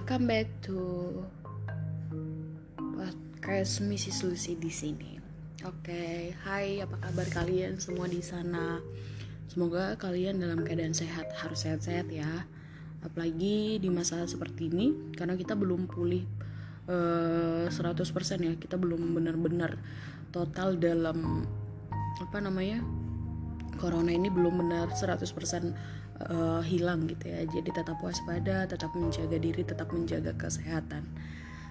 welcome back to podcast Mrs. Lucy di sini. Oke, okay. hai apa kabar kalian semua di sana? Semoga kalian dalam keadaan sehat, harus sehat-sehat ya. Apalagi di masa seperti ini karena kita belum pulih uh, eh, 100% ya. Kita belum benar-benar total dalam apa namanya? Corona ini belum benar 100% uh, hilang gitu ya. Jadi tetap waspada tetap menjaga diri tetap menjaga kesehatan.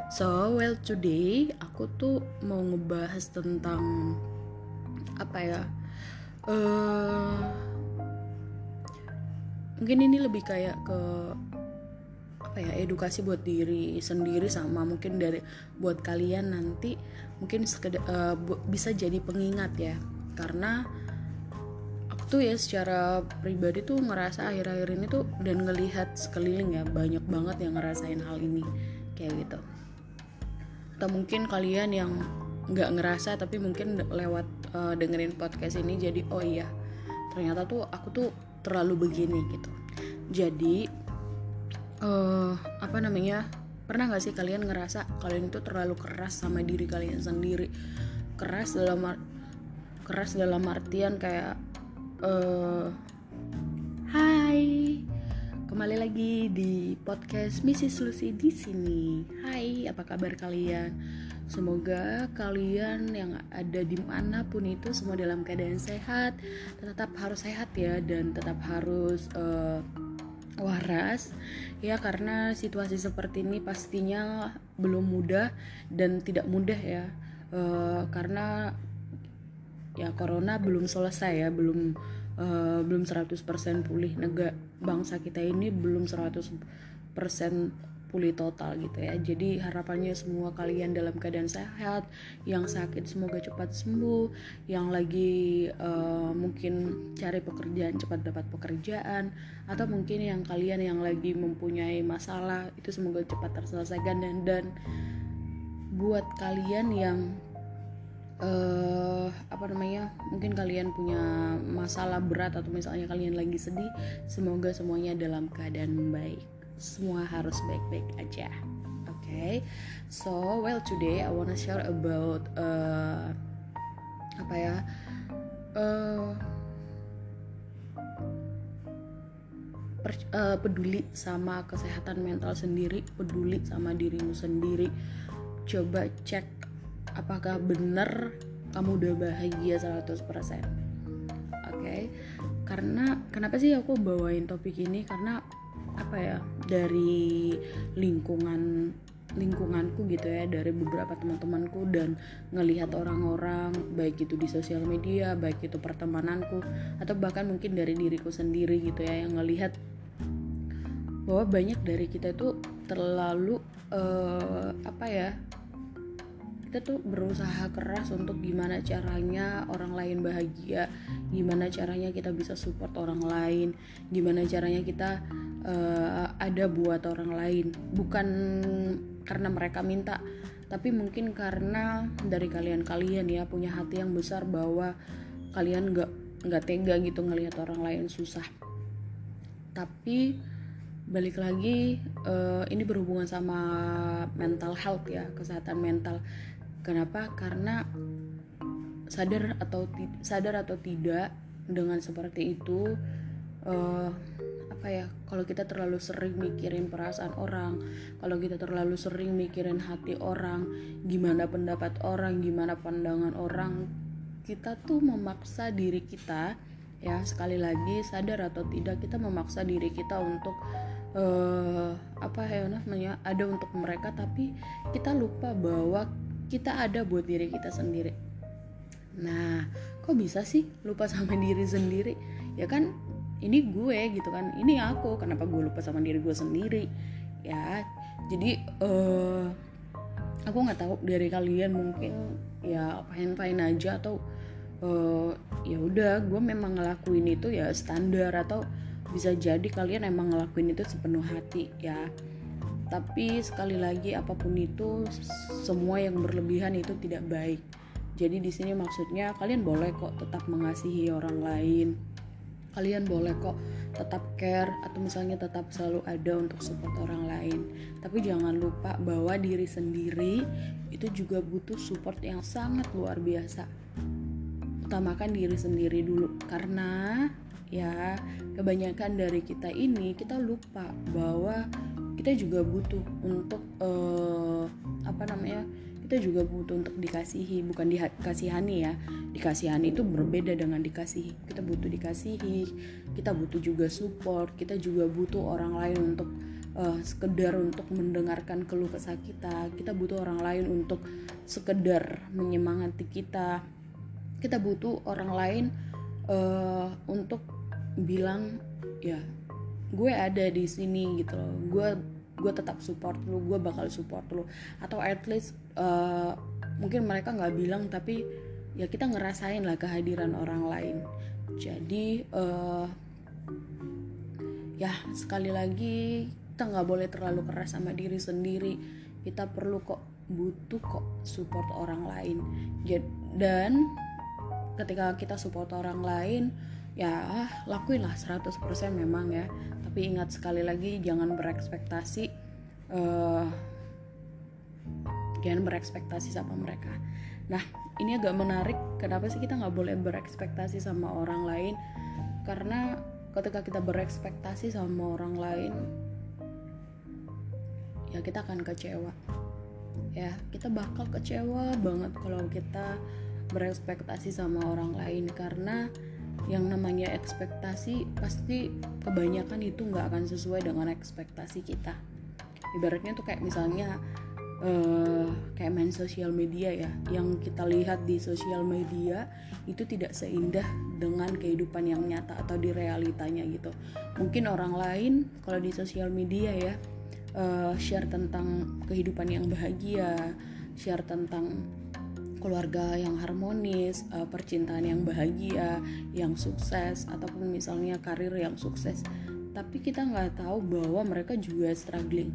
So well today aku tuh mau ngebahas tentang apa ya? Uh, mungkin ini lebih kayak ke apa ya edukasi buat diri sendiri sama mungkin dari buat kalian nanti mungkin sekedar, uh, bisa jadi pengingat ya. Karena tuh ya secara pribadi tuh ngerasa akhir-akhir ini tuh dan ngelihat sekeliling ya banyak banget yang ngerasain hal ini kayak gitu. Atau mungkin kalian yang nggak ngerasa tapi mungkin lewat uh, dengerin podcast ini jadi oh iya ternyata tuh aku tuh terlalu begini gitu. Jadi uh, apa namanya pernah nggak sih kalian ngerasa kalian itu terlalu keras sama diri kalian sendiri? Keras dalam keras dalam artian kayak uh, Hai, kembali lagi di podcast Mrs. Lucy di sini. Hai, apa kabar kalian? Semoga kalian yang ada di mana pun itu semua dalam keadaan sehat, tetap harus sehat ya dan tetap harus uh, waras ya karena situasi seperti ini pastinya belum mudah dan tidak mudah ya uh, karena ya corona belum selesai ya belum uh, belum 100% pulih. Negara bangsa kita ini belum 100% pulih total gitu ya. Jadi harapannya semua kalian dalam keadaan sehat yang sakit semoga cepat sembuh yang lagi uh, mungkin cari pekerjaan cepat dapat pekerjaan atau mungkin yang kalian yang lagi mempunyai masalah itu semoga cepat terselesaikan. Dan dan buat kalian yang uh, apa namanya? Mungkin kalian punya masalah berat atau misalnya kalian lagi sedih semoga semuanya dalam keadaan baik. Semua harus baik-baik aja. Oke? Okay? so well today I wanna share about uh, apa ya? Uh, per, uh, peduli sama kesehatan mental sendiri peduli sama dirimu sendiri. Coba cek apakah benar kamu udah bahagia 100% oke okay? karena kenapa sih aku bawain topik ini karena apa ya dari lingkungan lingkunganku gitu ya dari beberapa teman-temanku dan ngelihat orang-orang baik itu di sosial media baik itu pertemananku atau bahkan mungkin dari diriku sendiri gitu ya yang ngelihat bahwa banyak dari kita itu terlalu uh, apa ya kita tuh berusaha keras untuk gimana caranya orang lain bahagia gimana caranya kita bisa support orang lain gimana caranya kita uh, ada buat orang lain. Bukan karena mereka minta tapi mungkin karena dari kalian-kalian ya punya hati yang besar bahwa kalian nggak nggak tega gitu ngelihat orang lain susah. Tapi balik lagi uh, ini berhubungan sama mental health ya kesehatan mental Kenapa? Karena sadar atau sadar atau tidak dengan seperti itu uh, apa ya kalau kita terlalu sering mikirin perasaan orang kalau kita terlalu sering mikirin hati orang gimana pendapat orang gimana pandangan orang kita tuh memaksa diri kita ya sekali lagi sadar atau tidak kita memaksa diri kita untuk uh, apa ya namanya ada untuk mereka tapi kita lupa bahwa kita ada buat diri kita sendiri. Nah kok bisa sih lupa sama diri sendiri? Ya kan ini gue gitu kan ini aku. Kenapa gue lupa sama diri gue sendiri? Ya jadi uh, aku nggak tahu dari kalian mungkin ya fine fine aja atau uh, ya udah gue memang ngelakuin itu ya standar atau bisa jadi kalian emang ngelakuin itu sepenuh hati ya tapi sekali lagi apa pun itu semua yang berlebihan itu tidak baik. Jadi di sini maksudnya kalian boleh kok tetap mengasihi orang lain. Kalian boleh kok tetap care atau misalnya tetap selalu ada untuk support orang lain. Tapi jangan lupa bahwa diri sendiri itu juga butuh support yang sangat luar biasa. Utamakan diri sendiri dulu. Karena ya kebanyakan dari kita ini kita lupa bahwa kita juga butuh untuk uh, apa namanya kita juga butuh untuk dikasihi bukan dikasihani ya. Dikasihani itu berbeda dengan dikasihi. Kita butuh dikasihi kita butuh juga support kita juga butuh orang lain untuk uh, sekedar untuk mendengarkan keluh kesah kita. Kita butuh orang lain untuk sekedar menyemangati kita. Kita butuh orang lain uh, untuk bilang ya gue ada di sini gitu loh. Gue gue tetap support lu gue bakal support lu. Atau at least uh, mungkin mereka nggak bilang tapi ya kita ngerasain lah kehadiran orang lain. Jadi uh, ya sekali lagi kita nggak boleh terlalu keras sama diri sendiri. Kita perlu kok butuh kok support orang lain. Dan ketika kita support orang lain ya lakuin lah 100% memang ya tapi ingat sekali lagi jangan berekspektasi uh, jangan berekspektasi sama mereka. Nah ini agak menarik kenapa sih kita nggak boleh berekspektasi sama orang lain? Karena ketika kita berekspektasi sama orang lain ya kita akan kecewa. Ya kita bakal kecewa banget kalau kita berekspektasi sama orang lain karena yang namanya ekspektasi pasti kebanyakan itu nggak akan sesuai dengan ekspektasi kita. Ibaratnya tuh kayak misalnya uh, kayak main sosial media ya. Yang kita lihat di sosial media itu tidak seindah dengan kehidupan yang nyata atau di realitanya gitu. Mungkin orang lain kalau di sosial media ya uh, share tentang kehidupan yang bahagia share tentang keluarga yang harmonis, uh, percintaan yang bahagia, yang sukses, ataupun misalnya karir yang sukses. Tapi kita nggak tahu bahwa mereka juga struggling.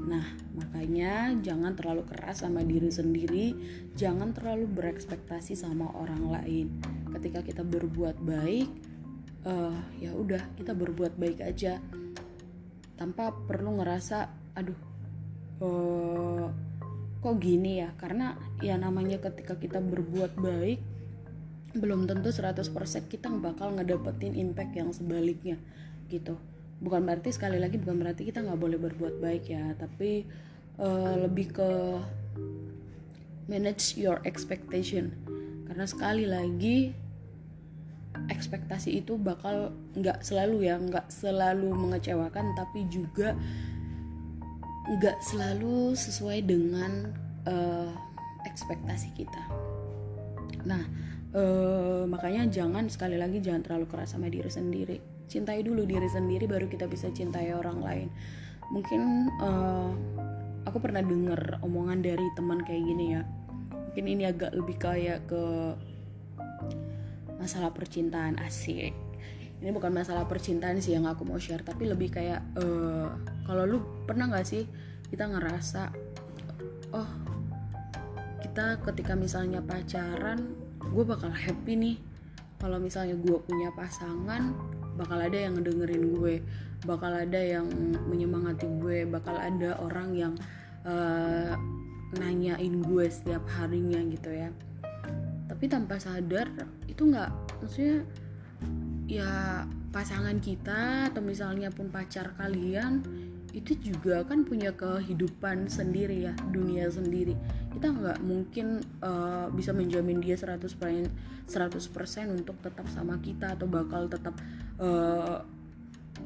Nah, makanya jangan terlalu keras sama diri sendiri, jangan terlalu berekspektasi sama orang lain. Ketika kita berbuat baik, uh, ya udah kita berbuat baik aja, tanpa perlu ngerasa, aduh, uh, kok gini ya? Karena ya namanya ketika kita berbuat baik belum tentu 100% kita bakal ngedapetin impact yang sebaliknya gitu. Bukan berarti sekali lagi bukan berarti kita nggak boleh berbuat baik ya tapi uh, lebih ke manage your expectation. Karena sekali lagi ekspektasi itu bakal nggak selalu ya nggak selalu mengecewakan tapi juga nggak selalu sesuai dengan uh, ekspektasi kita. Nah, uh, makanya jangan sekali lagi jangan terlalu keras sama diri sendiri. Cintai dulu diri sendiri baru kita bisa cintai orang lain. Mungkin uh, aku pernah dengar omongan dari teman kayak gini ya. Mungkin ini agak lebih kayak ke masalah percintaan asik ini bukan masalah percintaan sih yang aku mau share tapi lebih kayak uh, kalau lu pernah nggak sih kita ngerasa oh kita ketika misalnya pacaran gue bakal happy nih. Kalau misalnya gue punya pasangan bakal ada yang ngedengerin gue bakal ada yang menyemangati gue bakal ada orang yang uh, nanyain gue setiap harinya gitu ya. Tapi tanpa sadar itu nggak maksudnya ya pasangan kita atau misalnya pun pacar kalian itu juga kan punya kehidupan sendiri ya dunia sendiri. Kita nggak mungkin uh, bisa menjamin dia 100% 100% untuk tetap sama kita atau bakal tetap uh,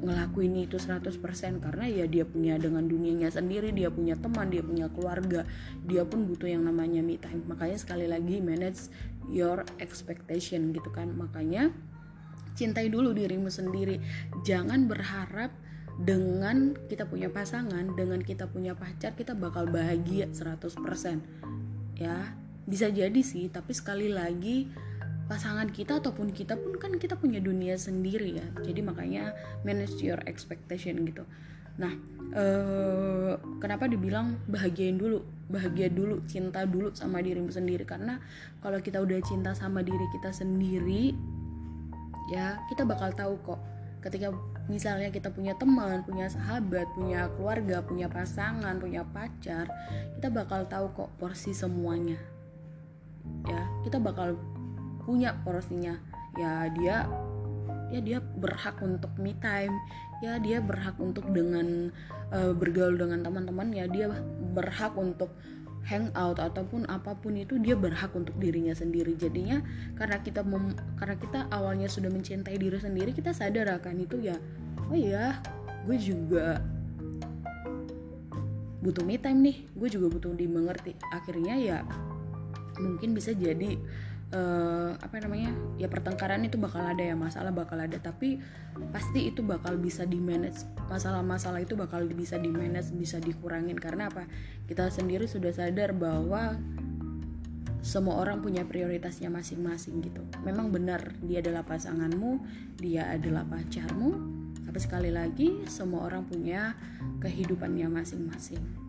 ngelakuin itu 100% karena ya dia punya dengan dunianya sendiri dia punya teman dia punya keluarga dia pun butuh yang namanya me time. Makanya sekali lagi manage your expectation gitu kan. Makanya cintai dulu dirimu sendiri. Jangan berharap dengan kita punya pasangan dengan kita punya pacar kita bakal bahagia 100% ya bisa jadi sih tapi sekali lagi pasangan kita ataupun kita pun kan kita punya dunia sendiri ya. Jadi makanya manage your expectation gitu. Nah ee, kenapa dibilang bahagiain dulu? Bahagia dulu cinta dulu sama dirimu sendiri. Karena kalau kita udah cinta sama diri kita sendiri ya kita bakal tahu kok ketika misalnya kita punya teman, punya sahabat, punya keluarga, punya pasangan, punya pacar, kita bakal tahu kok porsi semuanya. Ya, kita bakal punya porsinya. Ya, dia ya dia berhak untuk me time. Ya, dia berhak untuk dengan uh, bergaul dengan teman-teman, ya dia berhak untuk hangout ataupun apa pun itu dia berhak untuk dirinya sendiri. Jadinya karena kita mem, karena kita awalnya sudah mencintai diri sendiri kita sadar akan itu ya oh iya gue juga butuh me time nih gue juga butuh dimengerti. Akhirnya ya mungkin bisa jadi uh, apa namanya ya pertengkaran itu bakal ada ya masalah bakal ada. Tapi pasti itu bakal bisa di manage masalah-masalah itu bakal bisa di manage bisa dikurangin. Karena apa? Kita sendiri sudah sadar bahwa semua orang punya prioritasnya masing-masing gitu. Memang benar dia adalah pasanganmu dia adalah pacarmu tapi sekali lagi semua orang punya kehidupannya masing-masing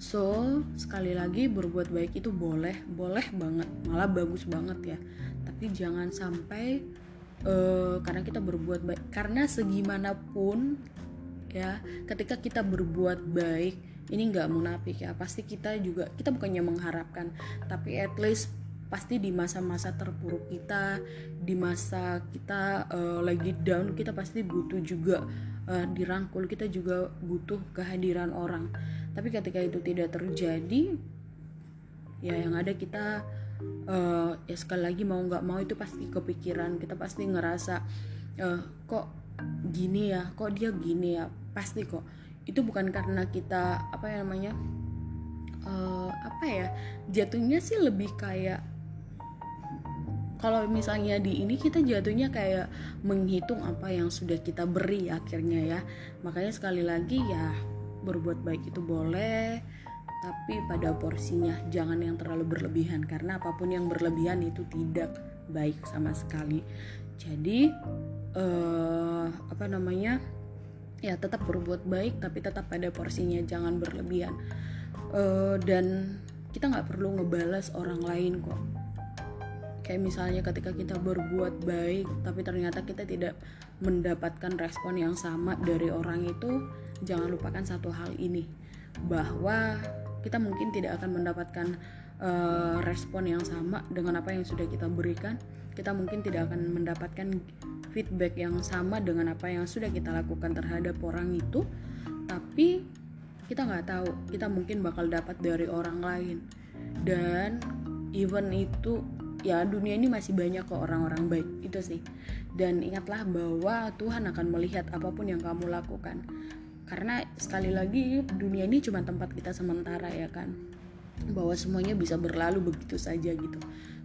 So, sekali lagi berbuat baik itu boleh, boleh banget, malah bagus banget ya. Tapi jangan sampai uh, karena kita berbuat baik, karena segimanapun ya, ketika kita berbuat baik, ini nggak munafik ya, pasti kita juga kita bukannya mengharapkan, tapi at least pasti di masa-masa terpuruk kita, di masa kita uh, lagi down, kita pasti butuh juga uh, dirangkul, kita juga butuh kehadiran orang tapi ketika itu tidak terjadi ya yang ada kita uh, ya sekali lagi mau nggak mau itu pasti kepikiran. Kita pasti ngerasa uh, kok gini ya kok dia gini ya? Pasti kok. Itu bukan karena kita apa ya namanya uh, apa ya jatuhnya sih lebih kayak kalau misalnya di ini kita jatuhnya kayak menghitung apa yang sudah kita beri akhirnya ya. Makanya sekali lagi ya berbuat baik itu boleh tapi pada porsinya jangan yang terlalu berlebihan karena apa pun yang berlebihan itu tidak baik sama sekali. Jadi uh, apa namanya? Ya tetap berbuat baik tapi tetap pada porsinya jangan berlebihan. Uh, dan kita nggak perlu ngebalas orang lain kok. Kayak misalnya ketika kita berbuat baik tapi ternyata kita tidak mendapatkan respon yang sama dari orang itu jangan lupakan satu hal ini bahwa kita mungkin tidak akan mendapatkan uh, respon yang sama dengan apa yang sudah kita berikan. Kita mungkin tidak akan mendapatkan feedback yang sama dengan apa yang sudah kita lakukan terhadap orang itu. Tapi kita nggak tahu kita mungkin bakal dapat dari orang lain. Dan even itu ya dunia ini masih banyak kok orang-orang baik itu sih. Dan ingatlah bahwa Tuhan akan melihat apa pun yang kamu lakukan karena sekali lagi dunia ini cuma tempat kita sementara ya kan? Bahwa semuanya bisa berlalu begitu saja gitu.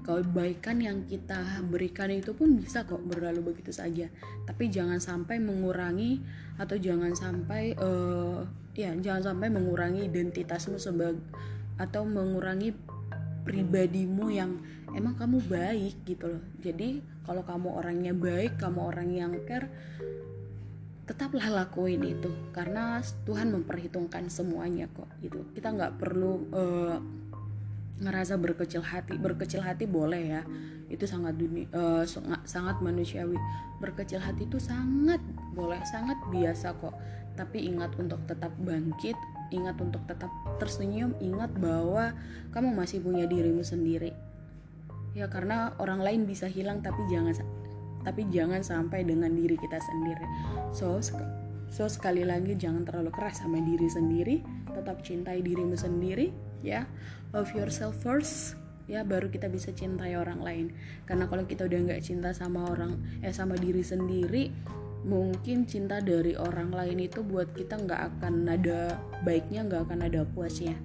Kebaikan yang kita berikan itu pun bisa kok berlalu begitu saja. Tapi jangan sampai mengurangi atau jangan sampai uh, ya jangan sampai mengurangi identitasmu sebagai atau mengurangi pribadimu yang emang kamu baik gitu loh. Jadi kalau kamu orangnya baik kamu orang yang care tetaplah lakuin itu karena Tuhan memperhitungkan semuanya kok gitu. Kita nggak perlu uh, ngerasa berkecil hati. Berkecil hati boleh ya itu sangat dunia uh, sangat manusiawi. Berkecil hati itu sangat boleh sangat biasa kok. Tapi ingat untuk tetap bangkit ingat untuk tetap tersenyum ingat bahwa kamu masih punya dirimu sendiri. Ya karena orang lain bisa hilang tapi jangan tapi jangan sampai dengan diri kita sendiri. So so sekali lagi jangan terlalu keras sama diri sendiri. Tetap cintai dirimu sendiri ya. Love yourself first ya baru kita bisa cintai orang lain. Karena kalau kita udah nggak cinta sama orang eh sama diri sendiri mungkin cinta dari orang lain itu buat kita nggak akan ada baiknya nggak akan ada puasnya.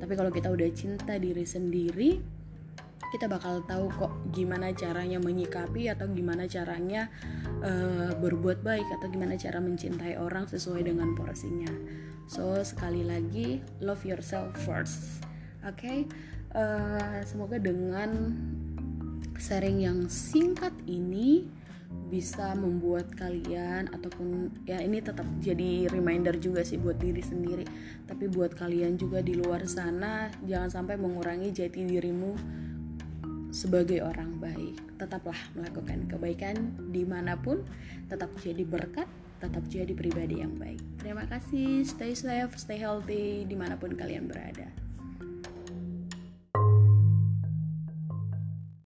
Tapi kalau kita udah cinta diri sendiri kita bakal tahu kok gimana caranya menyikapi atau gimana caranya uh, berbuat baik atau gimana cara mencintai orang sesuai dengan porsinya. So sekali lagi love yourself first. Oke, okay? uh, eh, semoga dengan sharing yang singkat ini bisa membuat kalian ataupun ya ini tetap jadi reminder juga sih buat diri sendiri tapi buat kalian juga di luar sana jangan sampai mengurangi jati dirimu sebagai orang baik tetaplah melakukan kebaikan di mana pun tetap jadi berkat tetap jadi pribadi yang baik. Terima kasih stay safe stay healthy di mana pun kalian berada